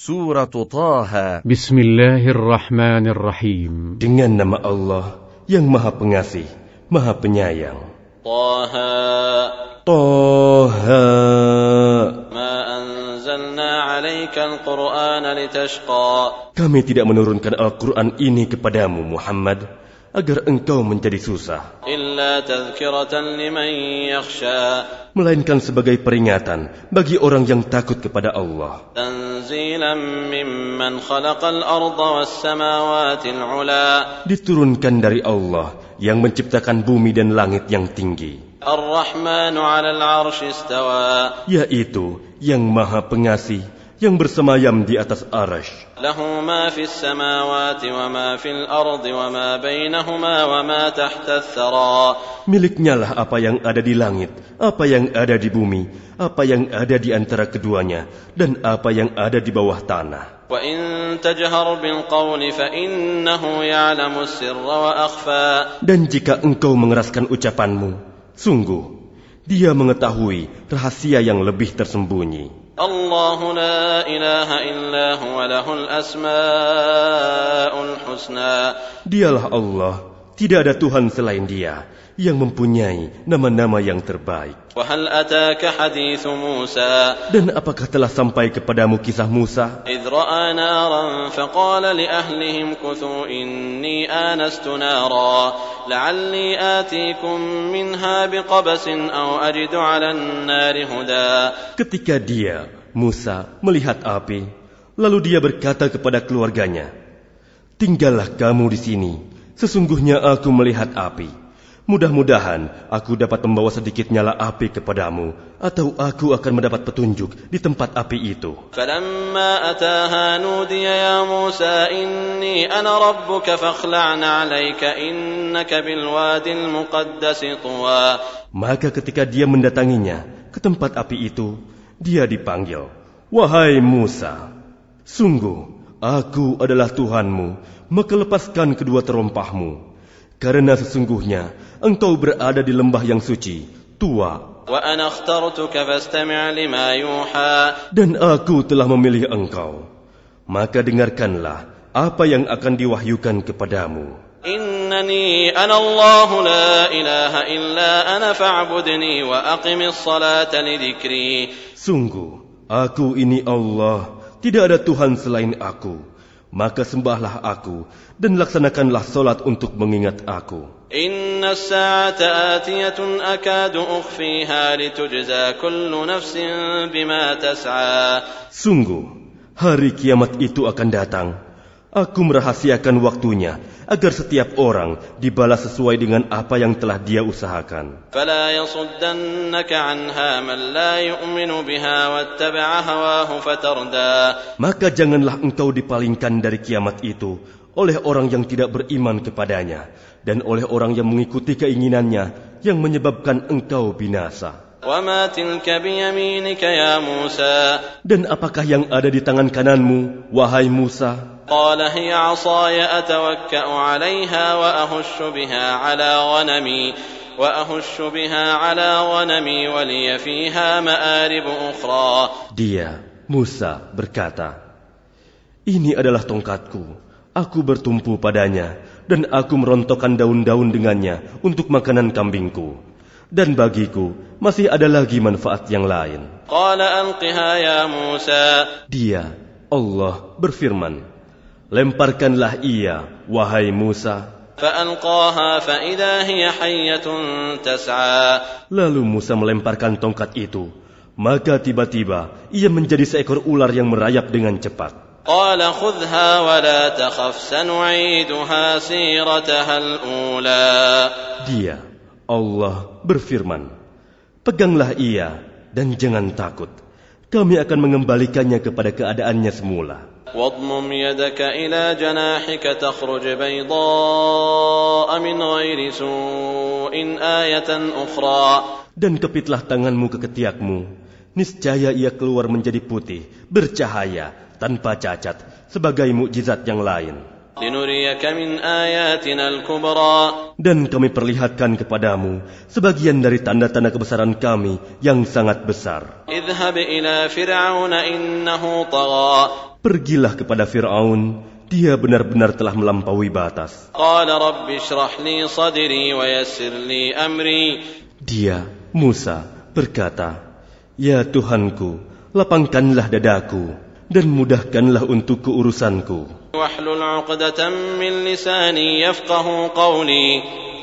Surah Taha. Bismillahirrahmanirrahim. Dengan nama Allah yang maha pengasih, maha penyayang. Taha. Taha. Ma anzalna 'alaika al-Qur'ana litashqa. Kami tidak menurunkan Al-Quran ini kepadamu Muhammad agar engkau menjadi susah. Melainkan sebagai peringatan bagi orang yang takut kepada Allah. Diturunkan dari Allah yang menciptakan bumi dan langit yang tinggi. Yaitu yang maha pengasih yang bersemayam di atas arash. Lahu. Miliknya lah apa yang ada di langit, apa yang ada di bumi, apa yang ada di antara keduanya, dan apa yang ada di bawah tanah. Dan jika engkau mengeraskan ucapanmu, sungguh, dia mengetahui rahasia yang lebih tersembunyi. الله لا إله إلا هو له الأسماء الحسنى. Dialah Allah, Tidak ada Tuhan selain Dia yang mempunyai nama-nama yang terbaik. Dan apakah telah sampai kepadamu kisah Musa? Ketika dia, Musa, melihat api, lalu dia berkata kepada keluarganya, Tinggallah kamu di sini, Sesungguhnya aku melihat api. Mudah-mudahan aku dapat membawa sedikit nyala api kepadamu, atau aku akan mendapat petunjuk di tempat api itu. Maka ketika dia mendatanginya ke tempat api itu, dia dipanggil, Wahai Musa, sungguh aku adalah Tuhanmu, maka lepaskan kedua terompahmu. Karena sesungguhnya engkau berada di lembah yang suci, tua. Dan aku telah memilih engkau. Maka dengarkanlah apa yang akan diwahyukan kepadamu. Innani ana Allah la ilaha illa ana fa'budni wa aqimis salata li dhikri. Sungguh, aku ini Allah, tidak ada Tuhan selain aku. maka sembahlah aku dan laksanakanlah solat untuk mengingat aku. Inna sa'ata atiyatun akadu ukhfiha litujza kullu nafsin bima tas'a. Sungguh, hari kiamat itu akan datang. Aku merahasiakan waktunya agar setiap orang dibalas sesuai dengan apa yang telah dia usahakan. Maka janganlah engkau dipalingkan dari kiamat itu oleh orang yang tidak beriman kepadanya dan oleh orang yang mengikuti keinginannya yang menyebabkan engkau binasa. Dan apakah yang ada di tangan kananmu, wahai Musa? قال هي عصاي أتوكأ عليها وأهش بها على غنمي وأهش بها على غنمي ولي فيها مآرب أخرى Dia, Musa, berkata, Ini adalah tongkatku. Aku bertumpu padanya, dan aku merontokkan daun-daun dengannya untuk makanan kambingku. Dan bagiku masih ada lagi manfaat yang lain. قال ألقها يا موسى Dia, Allah, berfirman, Lemparkanlah ia, wahai Musa. فألقاها فإذا هي حية تسعى Lalu Musa melemparkan tongkat itu. Maka tiba-tiba ia menjadi seekor ular yang merayap dengan cepat. قال خذها ولا تخف سنعيدها سيرتها الأولى Dia, Allah, berfirman, Peganglah ia dan jangan takut. Kami akan mengembalikannya kepada keadaannya semula. واضمم يدك إلى جناحك تخرج بيضاء من غير سوء آية أخرى Dan kepitlah tanganmu ke ketiakmu. Niscaya ia keluar menjadi putih, bercahaya, tanpa cacat, sebagai mukjizat yang lain. Dan kami perlihatkan kepadamu sebagian dari tanda-tanda kebesaran kami yang sangat besar. Pergilah kepada Fir'aun, dia benar-benar telah melampaui batas. Dia, Musa, berkata, Ya Tuhanku, lapangkanlah dadaku dan mudahkanlah untukku urusanku. واحلل عقدة من لساني يفقه قولي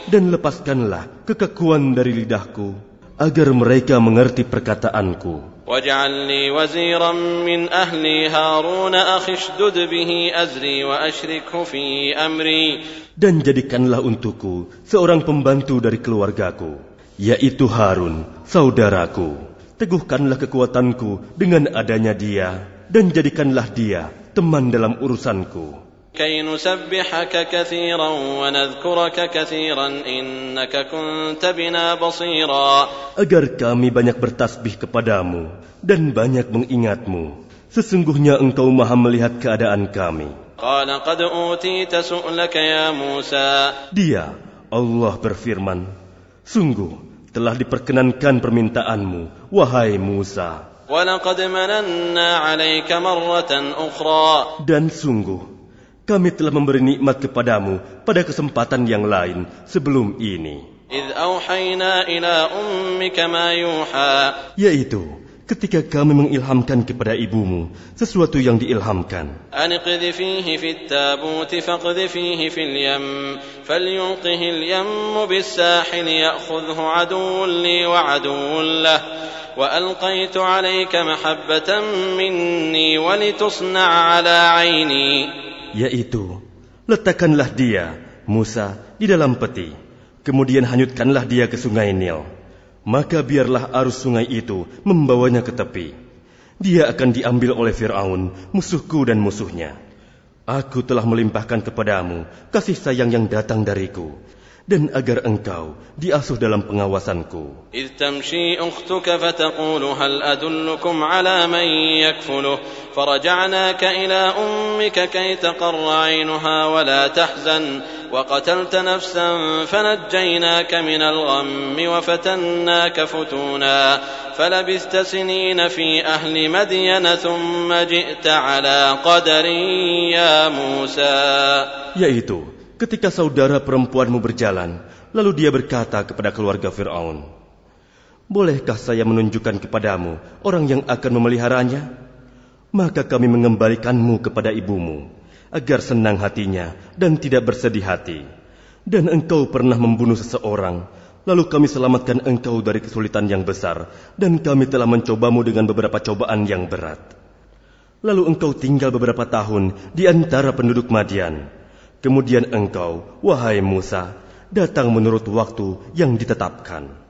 Dan lepaskanlah kekakuan dari lidahku, agar mereka mengerti perkataanku. واجعل لي وزيرا من أهلي هارون أخي اشدد به أزري وأشركه في أمري Dan jadikanlah untukku seorang pembantu dari keluargaku, yaitu Harun, saudaraku. Teguhkanlah kekuatanku dengan adanya dia, dan jadikanlah dia teman dalam urusanku. كي نسبحك كثيرا ونذكرك كثيرا إنك كنت بنا بصيرا agar kami banyak bertasbih kepadamu dan banyak mengingatmu. Sesungguhnya engkau maha melihat keadaan kami. قال قد أوتيت سؤلك يا موسى Dia, Allah berfirman, Sungguh telah diperkenankan permintaanmu, wahai Musa. Dan sungguh, kami telah memberi nikmat kepadamu pada kesempatan yang lain sebelum ini. Yaitu, ketika kami mengilhamkan kepada ibumu sesuatu yang diilhamkan. أن اقذفيه في التابوت فاقذفيه في اليم فليلقه اليم بالساحل يأخذه عدو لي وعدو له وألقيت عليك محبة مني ولتصنع على عيني Yaitu, letakkanlah dia, Musa, di dalam peti. Kemudian hanyutkanlah dia ke sungai Nil. Maka biarlah arus sungai itu membawanya ke tepi. Dia akan diambil oleh Fir'aun, musuhku dan musuhnya. Aku telah melimpahkan kepadamu kasih sayang yang datang dariku. Dan agar engkau diasuh dalam pengawasanku. إذ تمشي أختك فتقول هل أدلكم على من يكفله؟ فرجعناك إلى أمك كي تقر عينها ولا تحزن. وقتلت نفسا فنجيناك من الغم وفتناك فتونا. فلبثت سنين في أهل مدين ثم جئت على قدر يا موسى. Yaitu, ketika saudara perempuanmu berjalan, lalu dia berkata kepada keluarga Fir'aun, Bolehkah saya menunjukkan kepadamu orang yang akan memeliharanya? Maka kami mengembalikanmu kepada ibumu, agar senang hatinya dan tidak bersedih hati. Dan engkau pernah membunuh seseorang, lalu kami selamatkan engkau dari kesulitan yang besar, dan kami telah mencobamu dengan beberapa cobaan yang berat. Lalu engkau tinggal beberapa tahun di antara penduduk Madian. Kemudian engkau, wahai Musa, datang menurut waktu yang ditetapkan.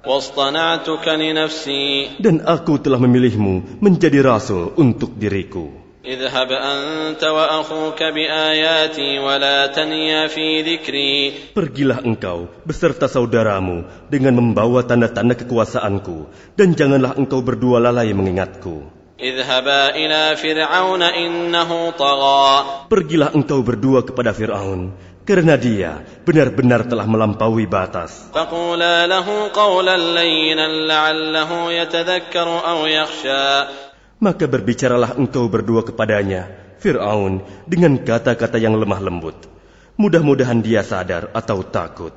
Dan aku telah memilihmu menjadi rasul untuk diriku. Pergilah engkau beserta saudaramu dengan membawa tanda-tanda kekuasaanku dan janganlah engkau berdua lalai mengingatku. Pergilah engkau berdua kepada Fir'aun, karena dia benar-benar telah melampaui batas. Maka berbicaralah engkau berdua kepadanya, Fir'aun, dengan kata-kata yang lemah lembut. Mudah-mudahan dia sadar atau takut.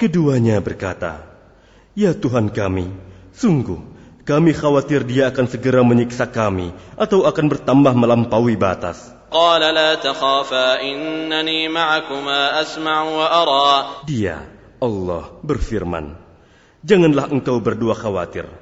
Keduanya berkata, "Ya Tuhan kami, sungguh kami khawatir dia akan segera menyiksa kami atau akan bertambah melampaui batas." Dia, Allah berfirman, "Janganlah engkau berdua khawatir."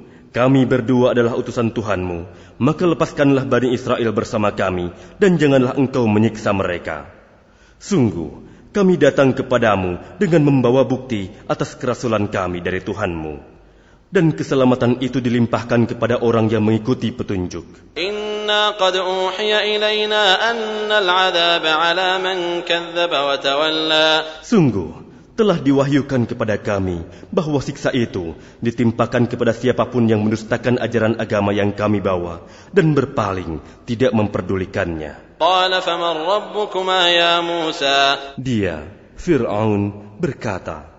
Kami berdua adalah utusan Tuhanmu, maka lepaskanlah Bani Israel bersama kami, dan janganlah engkau menyiksa mereka. Sungguh, kami datang kepadamu dengan membawa bukti atas kerasulan kami dari Tuhanmu. Dan keselamatan itu dilimpahkan kepada orang yang mengikuti petunjuk. Sungguh, telah diwahyukan kepada kami bahwa siksa itu ditimpakan kepada siapa pun yang mendustakan ajaran agama yang kami bawa dan berpaling tidak memperdulikannya. Dia, Fir'aun, berkata,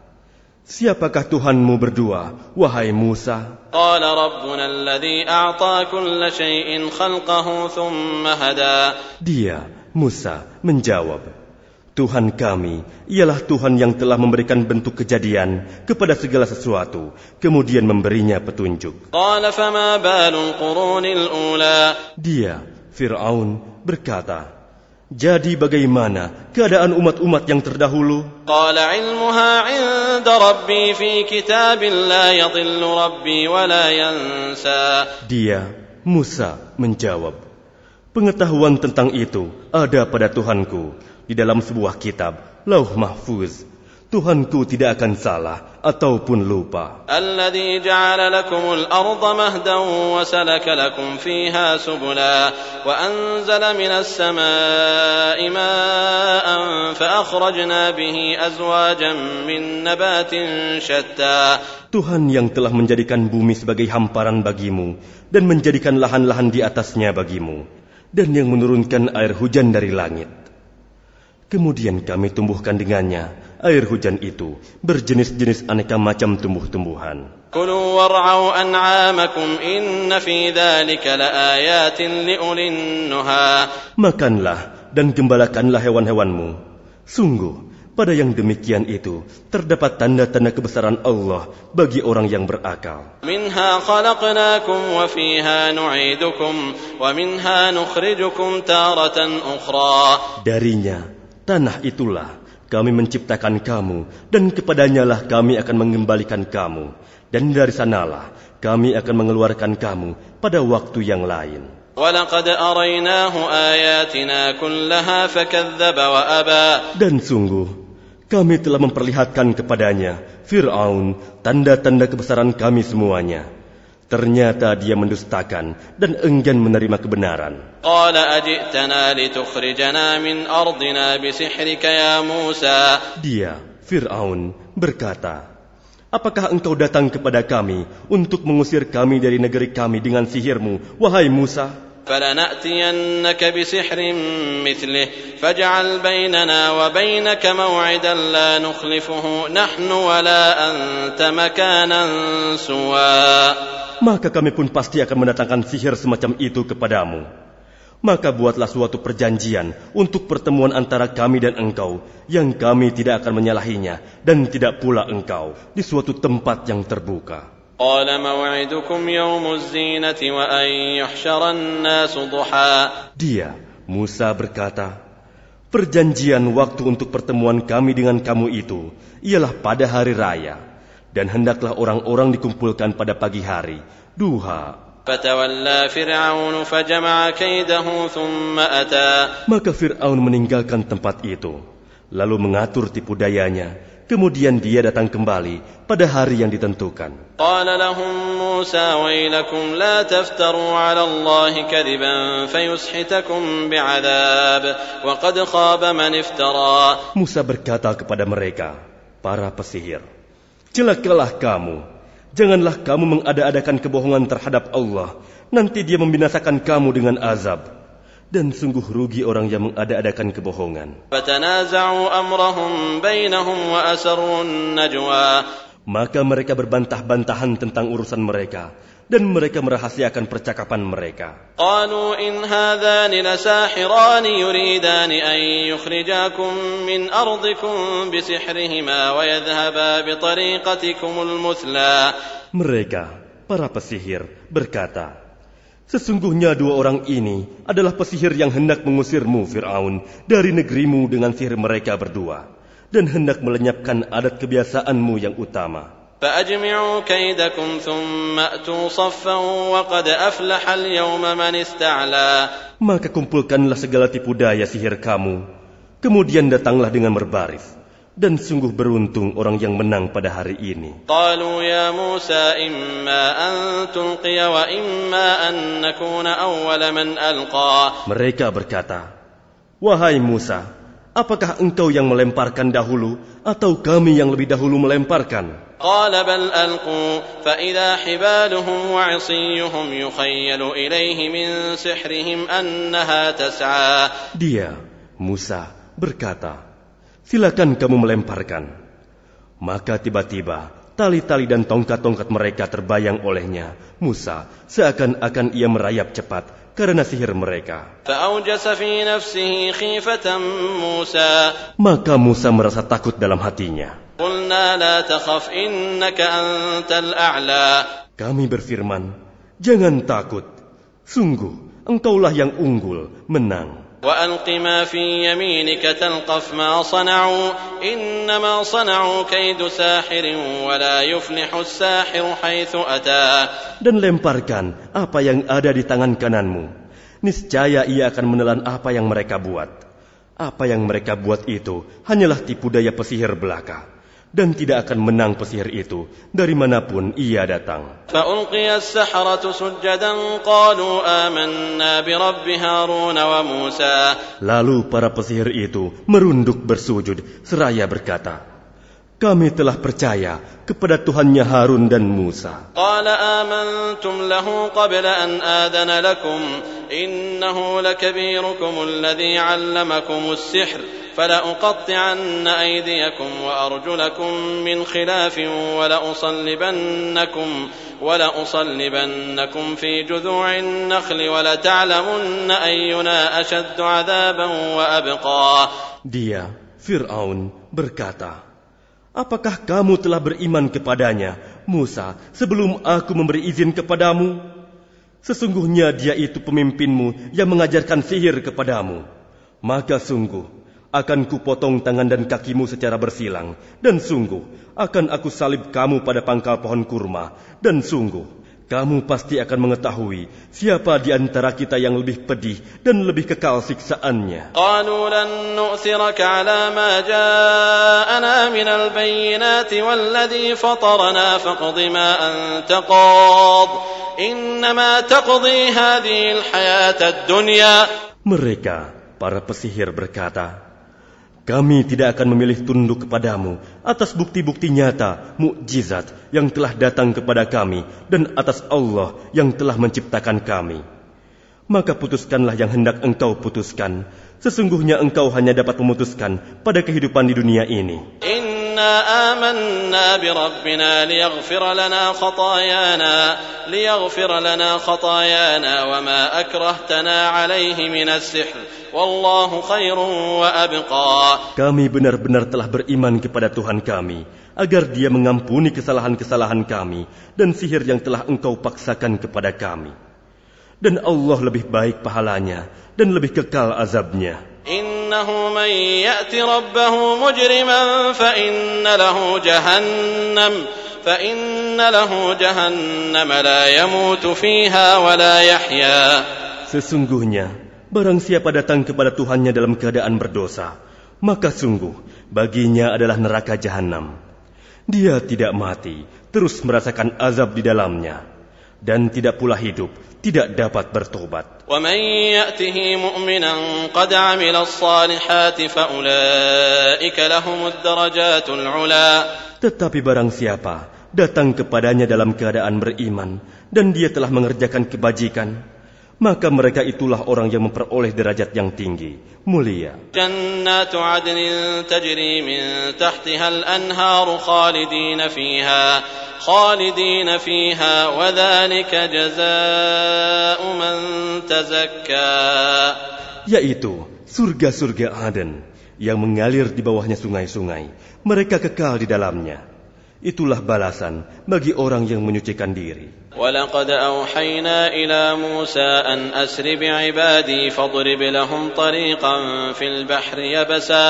Siapakah Tuhanmu berdua, wahai Musa? Dia, Musa, menjawab, Tuhan kami ialah Tuhan yang telah memberikan bentuk kejadian kepada segala sesuatu, kemudian memberinya petunjuk. Dia, Fir'aun, berkata, Jadi bagaimana keadaan umat-umat yang terdahulu? Dia, Musa, menjawab, Pengetahuan tentang itu ada pada Tuhanku, di dalam sebuah kitab, Lauh Mahfuz. Tuhanku tidak akan salah ataupun lupa. Tuhan yang telah menjadikan bumi sebagai hamparan bagimu dan menjadikan lahan-lahan di atasnya bagimu dan yang menurunkan air hujan dari langit Kemudian kami tumbuhkan dengannya air hujan itu berjenis-jenis aneka macam tumbuh-tumbuhan. Makanlah dan gembalakanlah hewan-hewanmu. Sungguh, pada yang demikian itu terdapat tanda-tanda kebesaran Allah bagi orang yang berakal. Darinya Tanah itulah kami menciptakan kamu dan kepadanyalah kami akan mengembalikan kamu dan dari sanalah kami akan mengeluarkan kamu pada waktu yang lain. Dan sungguh kami telah memperlihatkan kepadanya Fir'aun tanda-tanda kebesaran kami semuanya. Ternyata dia mendustakan dan enggan menerima kebenaran. Dia, Fir'aun, berkata, Apakah engkau datang kepada kami untuk mengusir kami dari negeri kami dengan sihirmu, wahai Musa? فلنأتينك بسحر مثله فاجعل بيننا وبينك موعدا لا نخلفه نحن ولا أنت مكانا سوى Maka kami pun pasti akan mendatangkan sihir semacam itu kepadamu. Maka buatlah suatu perjanjian untuk pertemuan antara kami dan engkau, yang kami tidak akan menyalahinya, dan tidak pula engkau, di suatu tempat yang terbuka. قال موعدكم يوم الزينة وأن يحشر الناس ضحى Dia, Musa berkata, Perjanjian waktu untuk pertemuan kami dengan kamu itu ialah pada hari raya, dan hendaklah orang-orang dikumpulkan pada pagi hari, duha. فتولى فرعون فجمع كيده ثم أتى Maka Fir'aun meninggalkan tempat itu, lalu mengatur tipu dayanya, Kemudian dia datang kembali pada hari yang ditentukan. Musa berkata kepada mereka, para pesihir, Celakalah kamu, janganlah kamu mengada-adakan kebohongan terhadap Allah, nanti dia membinasakan kamu dengan azab dan sungguh rugi orang yang mengada-adakan kebohongan. Maka mereka berbantah-bantahan tentang urusan mereka dan mereka merahasiakan percakapan mereka. Mereka, para pesihir, berkata, Sesungguhnya dua orang ini adalah pesihir yang hendak mengusirmu, Fir'aun, dari negerimu dengan sihir mereka berdua, dan hendak melenyapkan adat kebiasaanmu yang utama. فأجمعوا كيدكم ثم أتوا صفا وقد أفلح اليوم من استعلى Maka kumpulkanlah segala tipu daya sihir kamu, kemudian datanglah dengan berbaris. dan sungguh beruntung orang yang menang pada hari ini. Mereka berkata, "Wahai Musa, apakah engkau yang melemparkan dahulu atau kami yang lebih dahulu melemparkan?" Dia, Musa, berkata, silakan kamu melemparkan. Maka tiba-tiba tali-tali dan tongkat-tongkat mereka terbayang olehnya. Musa seakan-akan ia merayap cepat karena sihir mereka. Maka Musa merasa takut dalam hatinya. Kami berfirman, jangan takut. Sungguh, engkaulah yang unggul, menang وألق ما في يمينك تلقف ما صنعوا إنما صنعوا كيد ساحر ولا يفلح الساحر حيث أتى Dan lemparkan apa yang ada di tangan kananmu. Niscaya ia akan menelan apa yang mereka buat. Apa yang mereka buat itu hanyalah tipu daya pesihir belaka. dan tidak akan menang pesihir itu dari mana pun ia datang. Lalu para pesihir itu merunduk bersujud seraya berkata, Kami telah percaya kepada Tuhannya Harun dan Musa. قال آمنتم له قبل أن آذن لكم إنه لكبيركم الذي علمكم السحر فلأقطعن أيديكم وأرجلكم من خلاف ولأصلبنكم ولأصلبنكم في جذوع النخل ولتعلمن أينا أشد عذابا وأبقى Dia, Fir'aun, berkata, Apakah kamu telah beriman kepadanya, Musa, sebelum aku memberi izin kepadamu? Sesungguhnya dia itu pemimpinmu yang mengajarkan sihir kepadamu. Maka sungguh, akan kupotong tangan dan kakimu secara bersilang. Dan sungguh, akan aku salib kamu pada pangkal pohon kurma. Dan sungguh, kamu pasti akan mengetahui siapa di antara kita yang lebih pedih dan lebih kekal siksaannya. قالوا لن نؤثرك على ما جاءنا من البينات والذي فطرنا فاقض ما أنت قاض إنما تقضي هذه الحياة الدنيا Mereka, para pesihir berkata, kami tidak akan memilih tunduk kepadamu atas bukti-bukti nyata, mukjizat yang telah datang kepada kami dan atas Allah yang telah menciptakan kami. Maka putuskanlah yang hendak engkau putuskan. Sesungguhnya engkau hanya dapat memutuskan pada kehidupan di dunia ini. إنا آمنا بربنا ليغفر لنا خطايانا ليغفر لنا خطايانا وما أكرهتنا عليه من السحر والله خير وأبقى Kami benar-benar telah beriman kepada Tuhan kami, agar Dia mengampuni kesalahan-kesalahan kami dan sihir yang telah Engkau paksakan kepada kami. Dan Allah lebih baik pahalanya dan lebih kekal azabnya. إنه من يأت ربه مجرما فإن له جهنم فإن له جهنم لا يموت فيها ولا يحيا Sesungguhnya, barang siapa datang kepada Tuhannya dalam keadaan berdosa, maka sungguh baginya adalah neraka jahanam. Dia tidak mati, terus merasakan azab di dalamnya, dan tidak pula hidup, tidak dapat bertobat. ومن يأته مؤمنا قد عمل الصالحات فأولئك لهم الدرجات العلى Tetapi barang siapa datang kepadanya dalam keadaan beriman, dan dia telah mengerjakan kebajikan, maka mereka itulah orang yang memperoleh derajat yang tinggi, mulia. Yaitu surga-surga Aden yang mengalir di bawahnya sungai-sungai. Mereka kekal di dalamnya Itulah balasan bagi orang yang menyucikan diri. ولقد أوحينا إلى موسى أن أسر بعبادي فاضرب لهم طريقا في البحر يبسا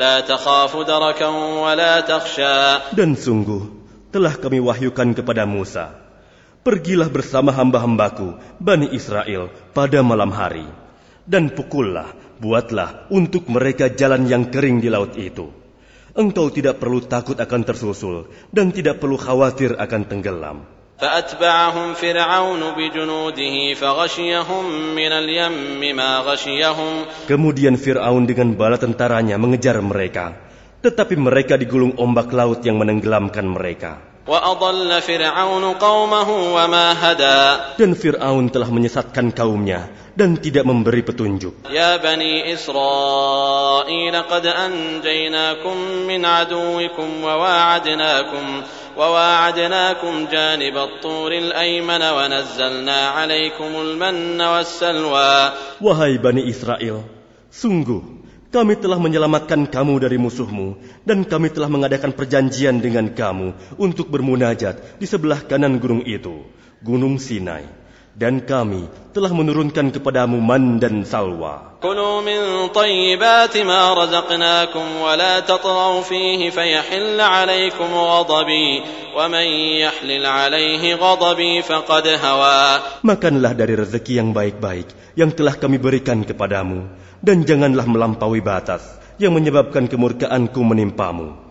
لا تخاف دركا ولا تخشى Dan sungguh telah kami wahyukan kepada Musa. Pergilah bersama hamba-hambaku, Bani Israel, pada malam hari. Dan pukullah, buatlah untuk mereka jalan yang kering di laut itu. Engkau tidak perlu takut akan tersusul dan tidak perlu khawatir akan tenggelam. فأتبعهم فرعون بجنوده فغشيهم من اليم ما غشيهم Kemudian Fir'aun dengan bala tentaranya mengejar mereka. Tetapi mereka digulung ombak laut yang menenggelamkan mereka. وأضل فرعون قومه وما هدى Dan Fir'aun telah menyesatkan kaumnya dan tidak memberi petunjuk. Ya Bani Israel, qad anjaynakum min aduikum, wa wa'adnakum wa wa'adnakum janib at-tur al-ayman wa nazzalna 'alaykum al-manna was-salwa. Wahai Bani Israel, sungguh kami telah menyelamatkan kamu dari musuhmu, dan kami telah mengadakan perjanjian dengan kamu untuk bermunajat di sebelah kanan gunung itu, Gunung Sinai dan kami telah menurunkan kepadamu man dan salwa. Maka min. Makanlah dari rezeki yang baik-baik yang telah kami berikan kepadamu dan janganlah melampaui batas yang menyebabkan kemurkaanku menimpamu.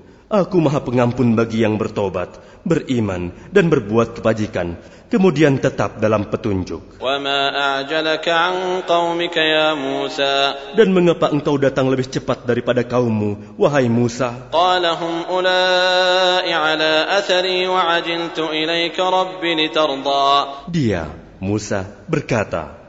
Aku maha pengampun bagi yang bertobat, beriman, dan berbuat kebajikan, kemudian tetap dalam petunjuk. Dan mengapa engkau datang lebih cepat daripada kaummu, wahai Musa? Dia, Musa, berkata,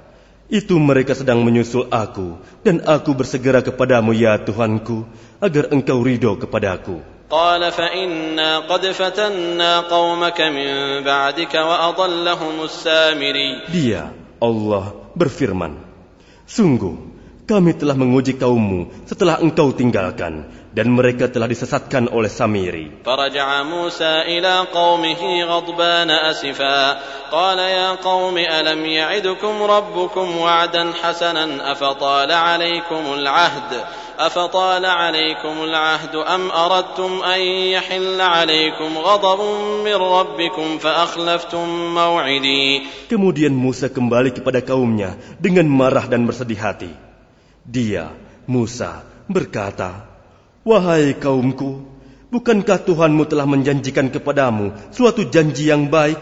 itu mereka sedang menyusul aku, dan aku bersegera kepadamu ya Tuhanku, agar engkau ridho kepadaku. قال فإنا قد فتنا قومك من بعدك وأضلهم السامري. Dia, Allah, berfirman, Sungguh, kami telah menguji kaummu setelah engkau tinggalkan, dan mereka telah disesatkan oleh Samiri. فرجع موسى إلى قومه غضبان أسفا قال يا قوم ألم يعدكم ربكم وعدا حسنا أفطال عليكم العهد أفطال عليكم العهد أم أردتم أن يحل عليكم غضب من ربكم فأخلفتم موعدي Kemudian Musa kembali kepada kaumnya dengan marah dan bersedih hati. Dia, Musa, berkata, Wahai kaumku, bukankah Tuhanmu telah menjanjikan kepadamu suatu janji yang baik?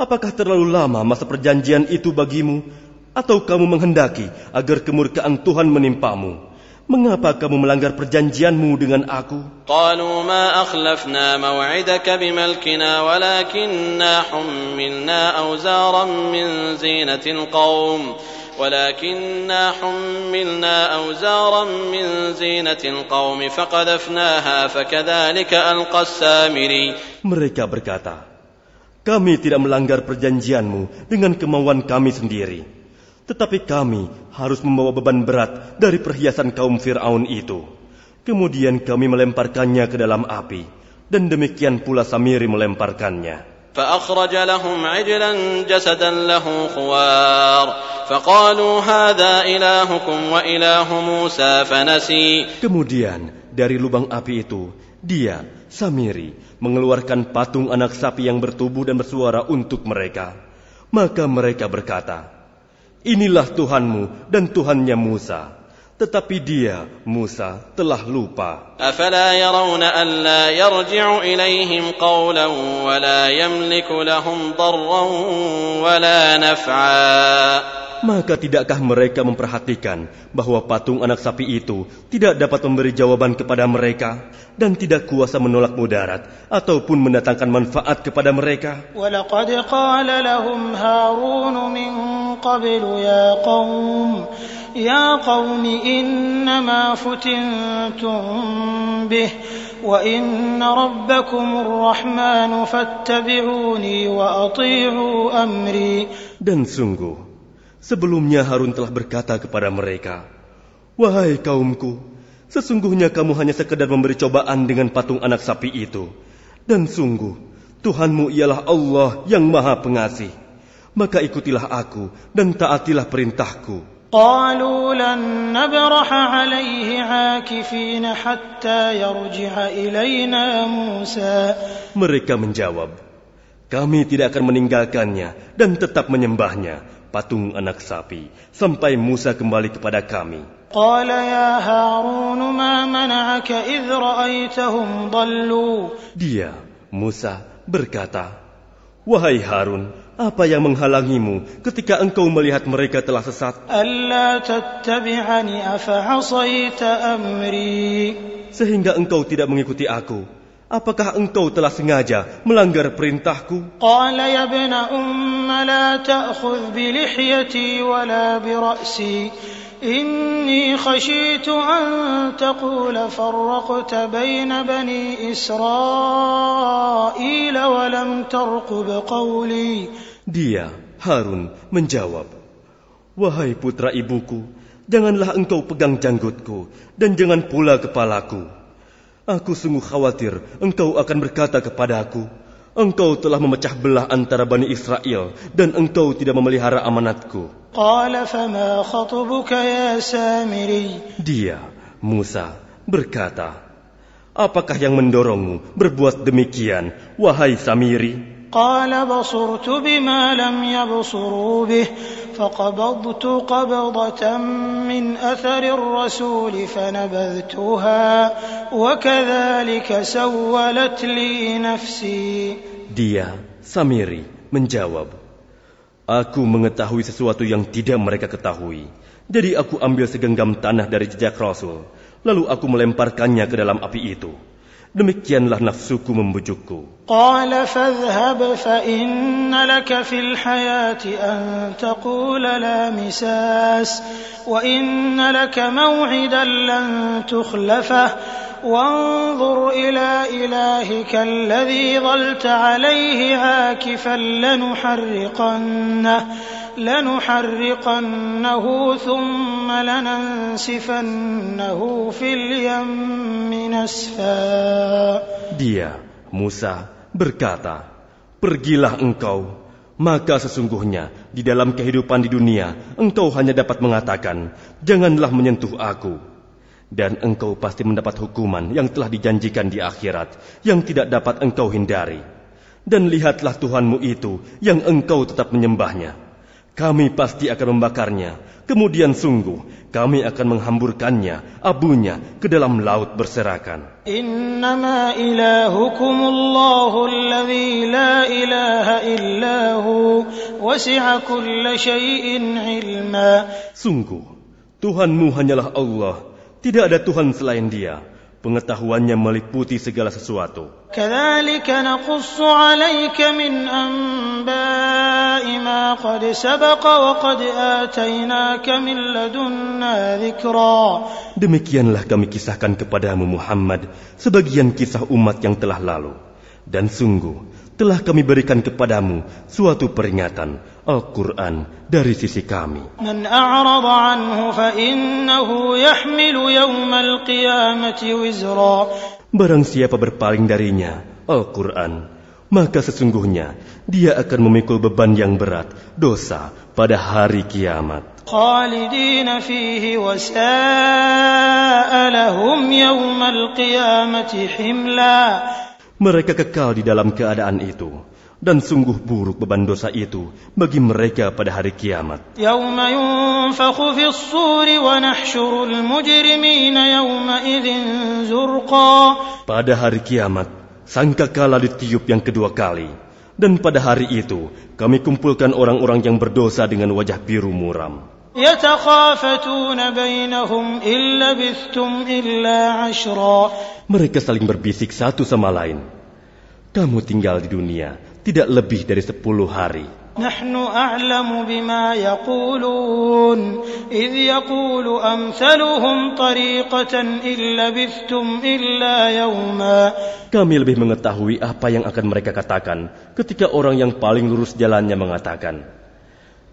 Apakah terlalu lama masa perjanjian itu bagimu? Atau kamu menghendaki agar kemurkaan Tuhan menimpamu? Mengapa kamu melanggar perjanjianmu dengan aku? قالوا ما أخلفنا موعدك بملكنا ولكننا حملنا أوزارا من زينة القوم ولكننا حملنا أوزارا من زينة القوم فقذفناها فكذلك ألقى السامري Mereka berkata, Kami tidak melanggar perjanjianmu dengan kemauan kami sendiri. Tetapi kami harus membawa beban berat dari perhiasan kaum Fir'aun itu. Kemudian kami melemparkannya ke dalam api. Dan demikian pula Samiri melemparkannya. فأخرج لهم عجلا جسدا له خوار فقالوا هذا إلهكم وإله موسى فنسي Kemudian dari lubang api itu, dia, Samiri, mengeluarkan patung anak sapi yang bertubuh dan bersuara untuk mereka. Maka mereka berkata, Inilah Tuhanmu dan Tuhannya Musa Tetapi dia, Musa, telah lupa. أفلا يرون ألا يرجع إليهم قولا ولا يملك لهم ضرا ولا نفعا Maka tidakkah mereka memperhatikan bahwa patung anak sapi itu tidak dapat memberi jawaban kepada mereka dan tidak kuasa menolak mudarat ataupun mendatangkan manfaat kepada mereka? ولقد قال لهم هارون من قبل يا قوم يا قوم إنما فتنتم به وإن ربكم الرحمن فاتبعوني وأطيعوا أمري Dan sungguh, sebelumnya Harun telah berkata kepada mereka, Wahai kaumku, sesungguhnya kamu hanya sekedar memberi cobaan dengan patung anak sapi itu. Dan sungguh, Tuhanmu ialah Allah yang maha pengasih. Maka ikutilah aku dan taatilah perintahku. قالوا لن نبرح عليه عاكفين حتى يرجع إلينا موسى Mereka menjawab, kami tidak akan meninggalkannya dan tetap menyembahnya, patung anak sapi, sampai Musa kembali kepada kami. قال يا هارون ما منعك إذ رأيتهم ضلوا Dia, Musa, berkata, Wahai Harun, apa yang menghalangimu ketika engkau melihat mereka telah sesat? Sehingga engkau tidak mengikuti aku. Apakah engkau telah sengaja melanggar perintahku? Qala إني خشيت أن تقول فرقت بين بني إسرائيل ولم ترقب قولي Dia, Harun, menjawab, Wahai putra ibuku, janganlah engkau pegang janggutku dan jangan pula kepalaku. Aku sungguh khawatir engkau akan berkata kepadaku, engkau telah memecah belah antara Bani Israel dan engkau tidak memelihara amanatku. Dia, Musa, berkata, Apakah yang mendorongmu berbuat demikian, wahai Samiri? قال بصرت بما لم يبصروا به فقبضت قبضة من أثر الرسول فنبذتها وكذلك سولت لي نفسي Dia, Samiri, menjawab, Aku mengetahui sesuatu yang tidak mereka ketahui. Jadi aku ambil segenggam tanah dari jejak Rasul, lalu aku melemparkannya ke dalam api itu. Demikianlah nafsuku membujukku. Qala fadhhab fa inna laka fil hayati an taqula la misas wa inna laka maw'idan lan tukhlafah وانظر إلى إلهك الذي ظلت عليه عاكفا لنحرقنه لنحرقنه ثم لننسفنه في اليم نسفا Dia, Musa, berkata, Pergilah engkau, maka sesungguhnya di dalam kehidupan di dunia engkau hanya dapat mengatakan, Janganlah menyentuh aku. Dan engkau pasti mendapat hukuman yang telah dijanjikan di akhirat yang tidak dapat engkau hindari. Dan lihatlah Tuhanmu itu yang engkau tetap menyembahnya. Kami pasti akan membakarnya. Kemudian sungguh kami akan menghamburkannya, abunya ke dalam laut berserakan. Innama ilahukumullahu alladhi la ilaha illahu wasi'a kulla shay'in ilma. Sungguh Tuhanmu hanyalah Allah, tidak ada Tuhan selain Dia pengetahuannya meliputi segala sesuatu. Demikianlah kami kisahkan kepadamu Muhammad sebagian kisah umat yang telah lalu. Dan sungguh, telah kami berikan kepadamu suatu peringatan Al-Quran dari sisi kami. من أعرض عنه فإنه يحمل يوم القيامة وزرا Barang siapa berpaling darinya, Al-Quran, maka sesungguhnya dia akan memikul beban yang berat, dosa pada hari kiamat. خالدين فيه وساء لهم يوم القيامة حملا Mereka kekal di dalam keadaan itu dan sungguh buruk beban dosa itu bagi mereka pada hari kiamat. Pada hari kiamat sangkakala ditiup yang kedua kali dan pada hari itu kami kumpulkan orang-orang yang berdosa dengan wajah biru muram. يتخافتون بينهم إن لبثتم إلا عشرا Mereka saling berbisik satu sama lain. Kamu tinggal di dunia tidak lebih dari sepuluh hari. نحن أعلم بما يقولون إذ يقول أمثلهم طريقة إن لبثتم إلا يوما Kami lebih mengetahui apa yang akan mereka katakan ketika orang yang paling lurus jalannya mengatakan,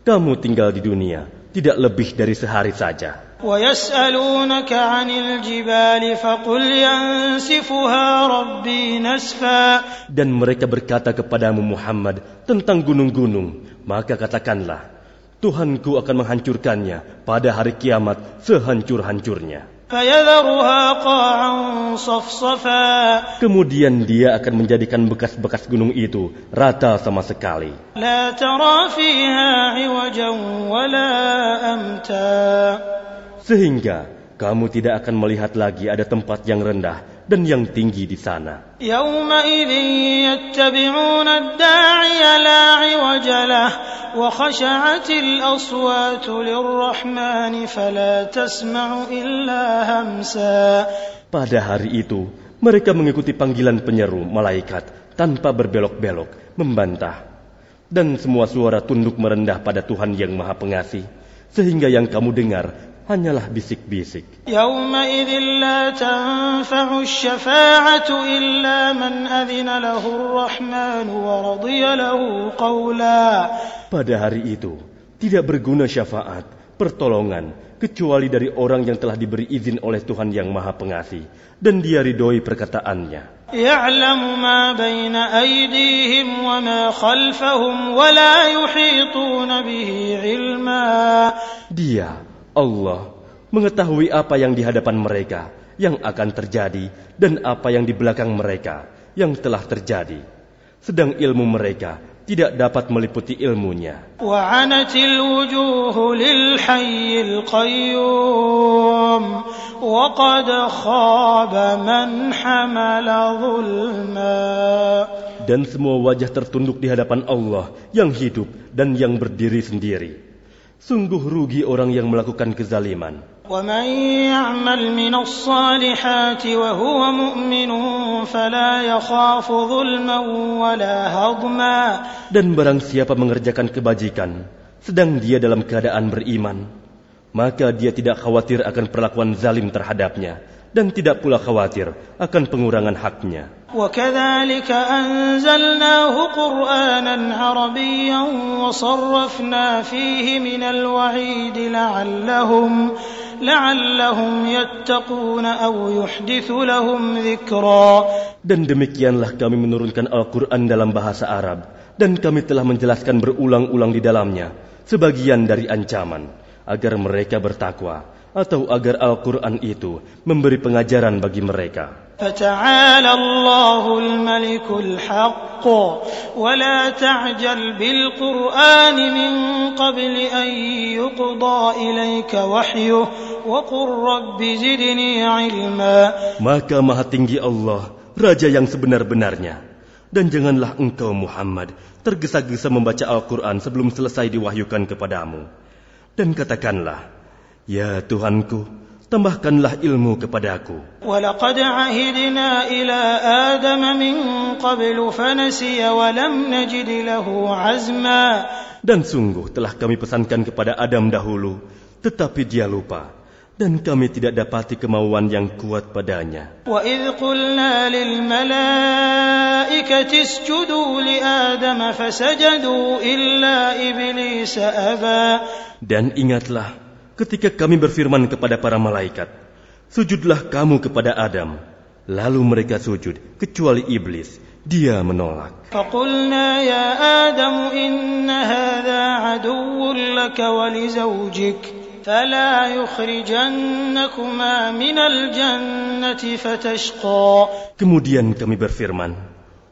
"Kamu tinggal di dunia tidak lebih dari sehari saja." ويسألونك عن الجبال فقل ينسفها ربي نسفا Dan mereka berkata kepadamu Muhammad tentang gunung-gunung, maka katakanlah, Tuhanku akan menghancurkannya pada hari kiamat sehancur-hancurnya. Kemudian dia akan menjadikan bekas-bekas gunung itu rata sama sekali. Sehingga kamu tidak akan melihat lagi ada tempat yang rendah dan yang tinggi di sana. Pada hari itu, mereka mengikuti panggilan penyeru malaikat tanpa berbelok-belok, membantah. Dan semua suara tunduk merendah pada Tuhan yang Maha Pengasih, sehingga yang kamu dengar hanyalah bisik-bisik. يومئذ لا تنفع الشفاعة إلا من أذن له الرحمن ورضي له قولا Pada hari itu, tidak berguna syafaat, pertolongan, kecuali dari orang yang telah diberi izin oleh Tuhan yang Maha Pengasih, dan dia ridhoi perkataannya. يعلم ما بين أيديهم وما خلفهم ولا يحيطون به علما Dia, Allah, mengetahui apa yang di hadapan mereka, yang akan terjadi, dan apa yang di belakang mereka, yang telah terjadi. Sedang ilmu mereka tidak dapat meliputi ilmunya. وعنت الوجوه للحي القيوم وقد خاب من حمل ظلما Dan semua wajah tertunduk di hadapan Allah yang hidup dan yang berdiri sendiri. Sungguh rugi orang yang melakukan kezaliman. ومن يعمل من الصالحات وهو مؤمن فلا يخاف ظلما ولا هضما Dan barang siapa mengerjakan kebajikan, sedang dia dalam keadaan beriman, maka dia tidak khawatir akan perlakuan zalim terhadapnya, dan tidak pula khawatir akan pengurangan haknya. وكذلك أنزلناه قرآنا عربيا وصرفنا فيه من الوعيد لعلهم لعلهم يتقون أو يحدث لهم ذكرا Dan demikianlah kami menurunkan Al-Quran dalam bahasa Arab, dan kami telah menjelaskan berulang-ulang di dalamnya sebagian dari ancaman, agar mereka bertakwa, atau agar Al-Quran itu memberi pengajaran bagi mereka. فتعالى الله الملك الحق ولا تعجل بالقرآن من قبل أن يقضى إليك وحيه وقل رب زدني علما Maka maha tinggi Allah, Raja yang sebenar-benarnya. Dan janganlah engkau Muhammad tergesa-gesa membaca Al-Quran sebelum selesai diwahyukan kepadamu. Dan katakanlah, Ya Tuhanku, tambahkanlah ilmu kepadaku. Walaqad ahidna ila Adam min fanasiya wa lam najid lahu azma. Dan sungguh telah kami pesankan kepada Adam dahulu, tetapi dia lupa dan kami tidak dapati kemauan yang kuat padanya. Dan ingatlah ketika kami berfirman kepada para malaikat, Sujudlah kamu kepada Adam. Lalu mereka sujud, kecuali iblis. Dia menolak. فقلنا يا آدم إن هذا عدو لك ولزوجك فلا يخرجنكما من الجنة فتشقى Kemudian kami berfirman,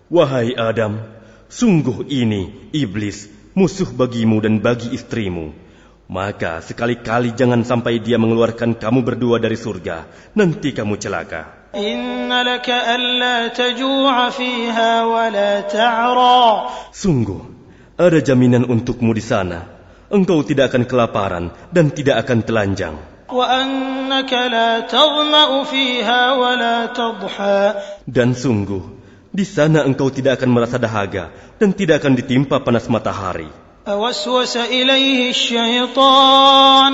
Wahai Adam, sungguh ini iblis, musuh bagimu dan bagi istrimu. Maka sekali-kali jangan sampai dia mengeluarkan kamu berdua dari surga. Nanti kamu celaka. Sungguh, ada jaminan untukmu di sana. Engkau tidak akan kelaparan dan tidak akan telanjang. Dan sungguh, di sana engkau tidak akan merasa dahaga dan tidak akan ditimpa panas matahari. فوسوس إليه الشيطان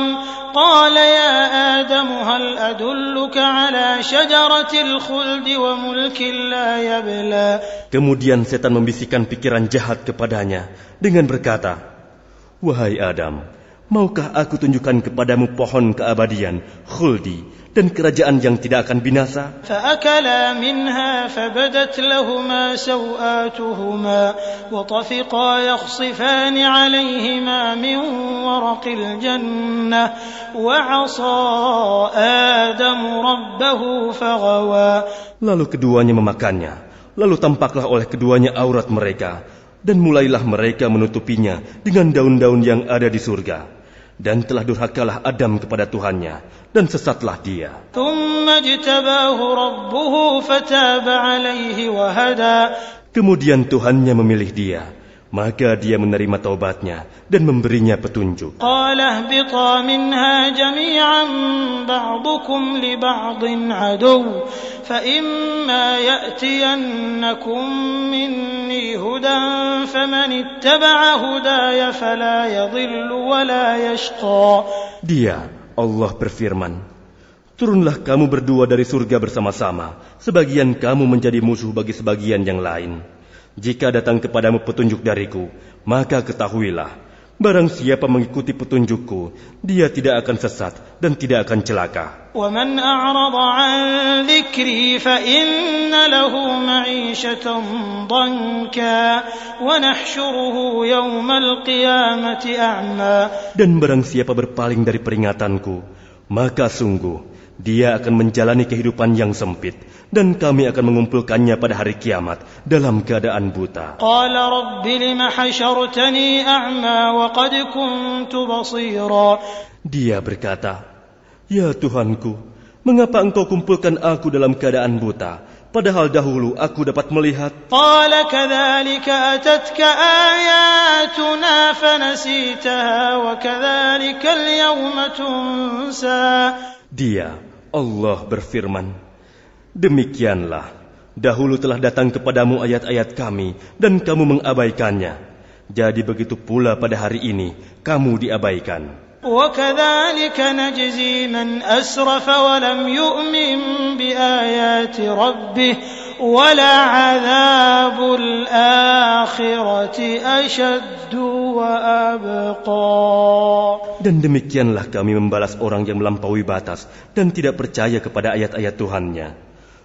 قال يا آدم هل أدلك على شجرة الخلد وملك لا يبلى Kemudian setan membisikkan pikiran jahat kepadanya dengan berkata, Wahai Adam, Maukah aku tunjukkan kepadamu pohon keabadian, khuldi, dan kerajaan yang tidak akan binasa? فأكلا منها فبدت لهما سوآتهما وطفقا يخصفان عليهما من ورق الجنة وعصى آدم ربه فغوى Lalu keduanya memakannya. Lalu tampaklah oleh keduanya aurat mereka. Dan mulailah mereka menutupinya dengan daun-daun yang ada di surga. dan telah durhakalah Adam kepada Tuhannya dan sesatlah dia. Kemudian Tuhannya memilih dia maka dia menerima taubatnya dan memberinya petunjuk. Dia, Allah berfirman, Turunlah kamu berdua dari surga bersama-sama, sebagian kamu menjadi musuh bagi sebagian yang lain. Jika datang kepadamu petunjuk dariku, maka ketahuilah, barang siapa mengikuti petunjukku, dia tidak akan sesat dan tidak akan celaka. ومن أعرض عن ذكري فإن له معيشة ضنكا ونحشره يوم القيامة أعمى Dan barang siapa berpaling dari peringatanku, maka sungguh dia akan menjalani kehidupan yang sempit dan kami akan mengumpulkannya pada hari kiamat dalam keadaan buta. Dia berkata, "Ya Tuhanku, mengapa Engkau kumpulkan aku dalam keadaan buta?" Padahal dahulu aku dapat melihat. Dia Allah berfirman, Demikianlah, dahulu telah datang kepadamu ayat-ayat kami, dan kamu mengabaikannya. Jadi begitu pula pada hari ini, kamu diabaikan. وكذلك نجزي من أسرف ولم يؤمن بآيات ربه ولعذاب الآخرة أشد وأبقى Dan demikianlah kami membalas orang yang melampaui batas dan tidak percaya kepada ayat-ayat Tuhannya.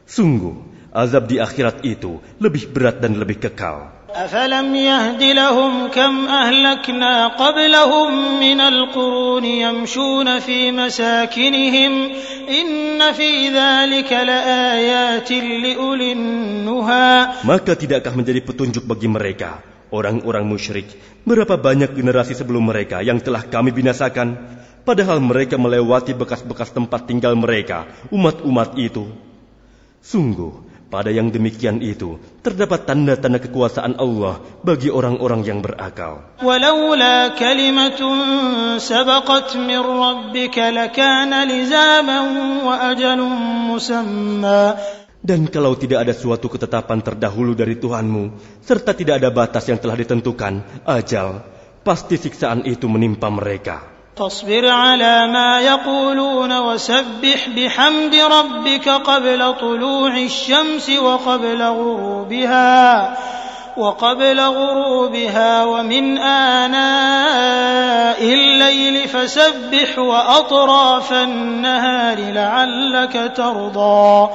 Sungguh, azab di akhirat itu lebih berat dan lebih kekal. أفلم يهد لهم كم أهلكنا قبلهم من القرون يمشون في مساكنهم إن في ذلك لآيات لأولي النهى Maka tidakkah menjadi petunjuk bagi mereka, orang-orang musyrik, berapa banyak generasi sebelum mereka yang telah kami binasakan, padahal mereka melewati bekas-bekas tempat tinggal mereka, umat-umat itu. Sungguh, pada yang demikian itu, terdapat tanda-tanda kekuasaan Allah bagi orang-orang yang berakal. Dan kalau tidak ada suatu ketetapan terdahulu dari Tuhanmu, serta tidak ada batas yang telah ditentukan, ajal, pasti siksaan itu menimpa mereka. فاصبر على ما يقولون وسبح بحمد ربك قبل طلوع الشمس وقبل غروبها وقبل غروبها ومن آناء الليل فسبح وأطراف النهار لعلك ترضى.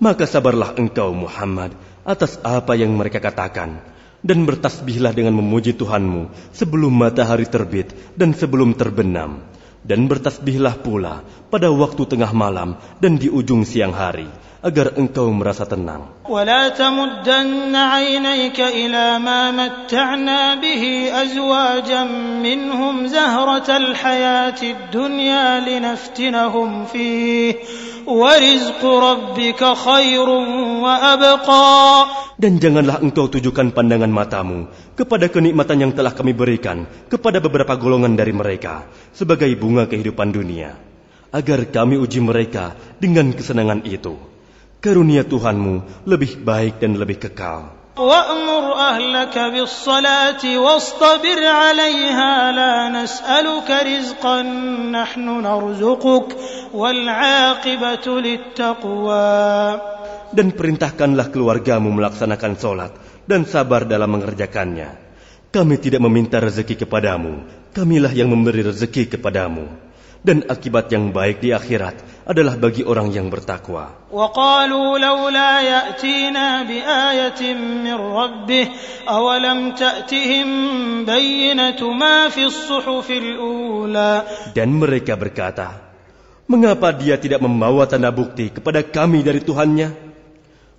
Maka sabarlah engkau Muhammad atas apa yang mereka katakan. Dan bertasbihlah dengan memuji Tuhanmu sebelum matahari terbit dan sebelum terbenam. Dan bertasbihlah pula pada waktu tengah malam dan di ujung siang hari agar engkau merasa tenang. ولا تمدن عينيك إلى ما متعنا به أزواجا منهم زهرة الحياة الدنيا لنفتنهم فيه ورزق ربك خير وأبقى Dan janganlah engkau tujukan pandangan matamu kepada kenikmatan yang telah kami berikan kepada beberapa golongan dari mereka sebagai bunga kehidupan dunia, agar kami uji mereka dengan kesenangan itu. Karunia Tuhanmu lebih baik dan lebih kekal. وأمر أهلك بالصلاة واصطبر عليها لا نسألك رزقا نحن نرزقك والعاقبة للتقوى Dan perintahkanlah keluargamu melaksanakan sholat dan sabar dalam mengerjakannya. Kami tidak meminta rezeki kepadamu, kamilah yang memberi rezeki kepadamu. Dan akibat yang baik di akhirat adalah bagi orang yang bertakwa. وقالوا لولا يأتينا بآية من ربه أولم تأتهم بينة ما في الصحف الأولى Dan mereka berkata, Mengapa dia tidak membawa tanda bukti kepada kami dari Tuhannya?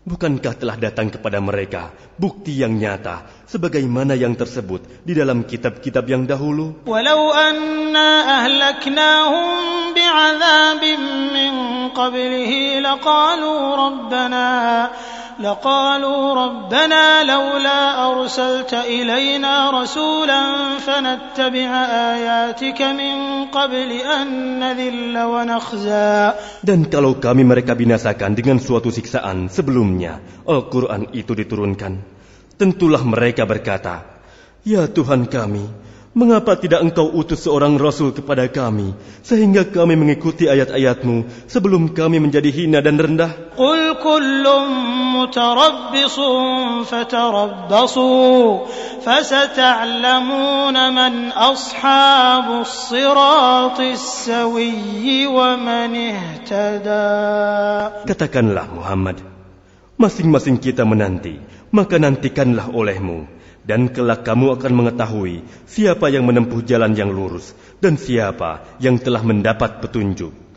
Bukankah telah datang kepada mereka bukti yang nyata sebagaimana yang tersebut di dalam kitab-kitab yang dahulu? Walau anna ahlaknahum bi'adzabin min qablihi laqalu rabbana لقالوا ربنا لولا أرسلت إلينا رسولا فنتبع آياتك من قبل أن نذل ونخزى Dan kalau kami mereka binasakan dengan suatu siksaan sebelumnya Al-Quran itu diturunkan, tentulah mereka berkata, Ya Tuhan kami, Mengapa tidak engkau utus seorang rasul kepada kami sehingga kami mengikuti ayat-ayatmu sebelum kami menjadi hina dan rendah? Qul kullum mutarabbisun fatarabbasu fasata'lamuna man ashabu siratis sawiyyi wa man ihtada. Katakanlah Muhammad, masing-masing kita menanti, maka nantikanlah olehmu dan kelak kamu akan mengetahui siapa yang menempuh jalan yang lurus dan siapa yang telah mendapat petunjuk.